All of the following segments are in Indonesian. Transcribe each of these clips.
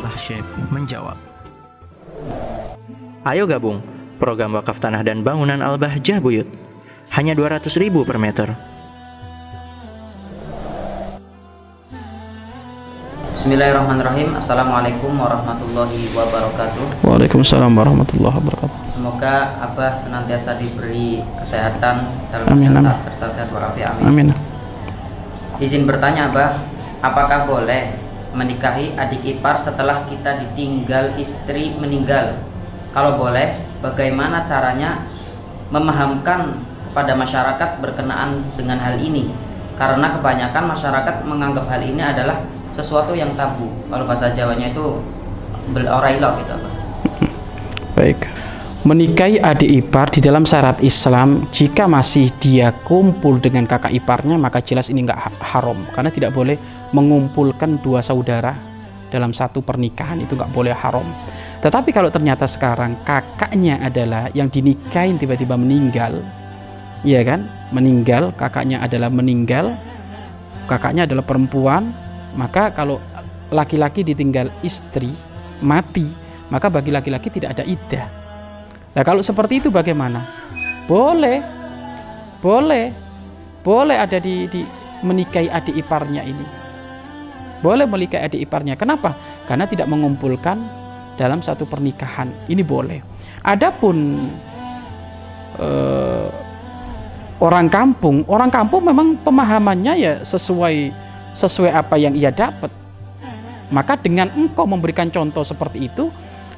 Abah Syekh menjawab. Ayo gabung program wakaf tanah dan bangunan Al-Bahjah Buyut. Hanya 200 ribu per meter. Bismillahirrahmanirrahim Assalamualaikum warahmatullahi wabarakatuh Waalaikumsalam warahmatullahi wabarakatuh. Semoga Abah senantiasa diberi kesehatan dalam Amin, kesehatan amin. serta sehat walafiat amin. Amin. Izin bertanya Abah Apakah boleh menikahi adik ipar setelah kita ditinggal istri meninggal? Kalau boleh, bagaimana caranya memahamkan kepada masyarakat berkenaan dengan hal ini? Karena kebanyakan masyarakat menganggap hal ini adalah sesuatu yang tabu. Kalau bahasa Jawanya itu belorailo gitu Abah. Baik. Menikahi adik ipar di dalam syarat Islam jika masih dia kumpul dengan kakak iparnya maka jelas ini nggak ha- haram karena tidak boleh mengumpulkan dua saudara dalam satu pernikahan itu nggak boleh haram. Tetapi kalau ternyata sekarang kakaknya adalah yang dinikahin tiba-tiba meninggal, iya kan? Meninggal, kakaknya adalah meninggal, kakaknya adalah perempuan, maka kalau laki-laki ditinggal istri mati, maka bagi laki-laki tidak ada iddah. Nah kalau seperti itu bagaimana? Boleh, boleh, boleh ada di, di menikahi adik iparnya ini. Boleh menikahi adik iparnya. Kenapa? Karena tidak mengumpulkan dalam satu pernikahan. Ini boleh. Adapun eh, orang kampung, orang kampung memang pemahamannya ya sesuai sesuai apa yang ia dapat. Maka dengan engkau memberikan contoh seperti itu,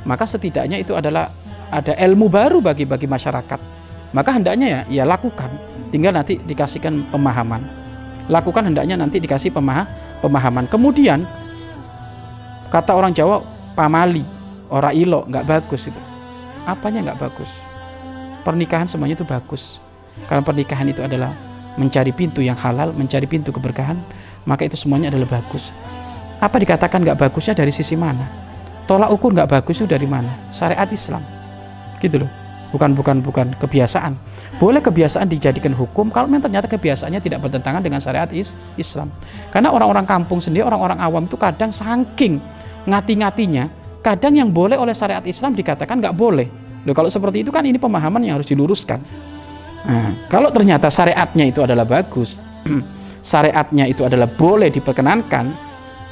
maka setidaknya itu adalah ada ilmu baru bagi bagi masyarakat. Maka hendaknya ya ya lakukan. Tinggal nanti dikasihkan pemahaman. Lakukan hendaknya nanti dikasih pemaha, pemahaman. Kemudian kata orang Jawa pamali, ora ilo, nggak bagus itu. Apanya nggak bagus? Pernikahan semuanya itu bagus. Karena pernikahan itu adalah mencari pintu yang halal, mencari pintu keberkahan, maka itu semuanya adalah bagus. Apa dikatakan nggak bagusnya dari sisi mana? Tolak ukur nggak bagus itu dari mana? Syariat Islam, gitu loh. Bukan bukan bukan kebiasaan. Boleh kebiasaan dijadikan hukum kalau memang ternyata kebiasaannya tidak bertentangan dengan syariat is Islam. Karena orang-orang kampung sendiri, orang-orang awam itu kadang saking ngati-ngatinya, kadang yang boleh oleh syariat Islam dikatakan nggak boleh. Loh, kalau seperti itu kan ini pemahaman yang harus diluruskan. Nah, kalau ternyata syariatnya itu adalah bagus, syariatnya itu adalah boleh diperkenankan,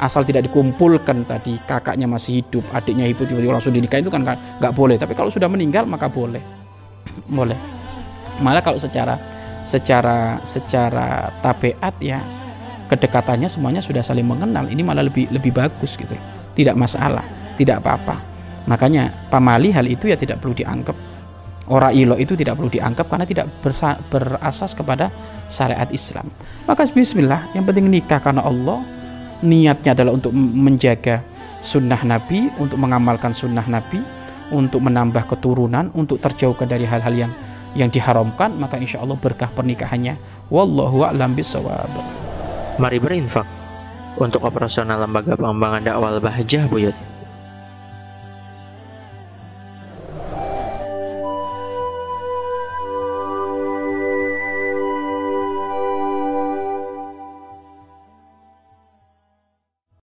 asal tidak dikumpulkan tadi kakaknya masih hidup, adiknya hidup tiba-tiba langsung dinikahin itu kan nggak boleh. Tapi kalau sudah meninggal maka boleh, boleh. Malah kalau secara secara secara tabiat ya kedekatannya semuanya sudah saling mengenal, ini malah lebih lebih bagus gitu, tidak masalah, tidak apa-apa. Makanya pamali hal itu ya tidak perlu dianggap Ora ilo itu tidak perlu dianggap karena tidak berasas kepada syariat Islam. Maka bismillah, yang penting nikah karena Allah, niatnya adalah untuk menjaga sunnah Nabi, untuk mengamalkan sunnah Nabi, untuk menambah keturunan, untuk terjauhkan dari hal-hal yang yang diharamkan, maka insya Allah berkah pernikahannya. Wallahu a'lam bishawab. Mari berinfak untuk operasional lembaga pengembangan dakwah Al-Bahjah Buyut.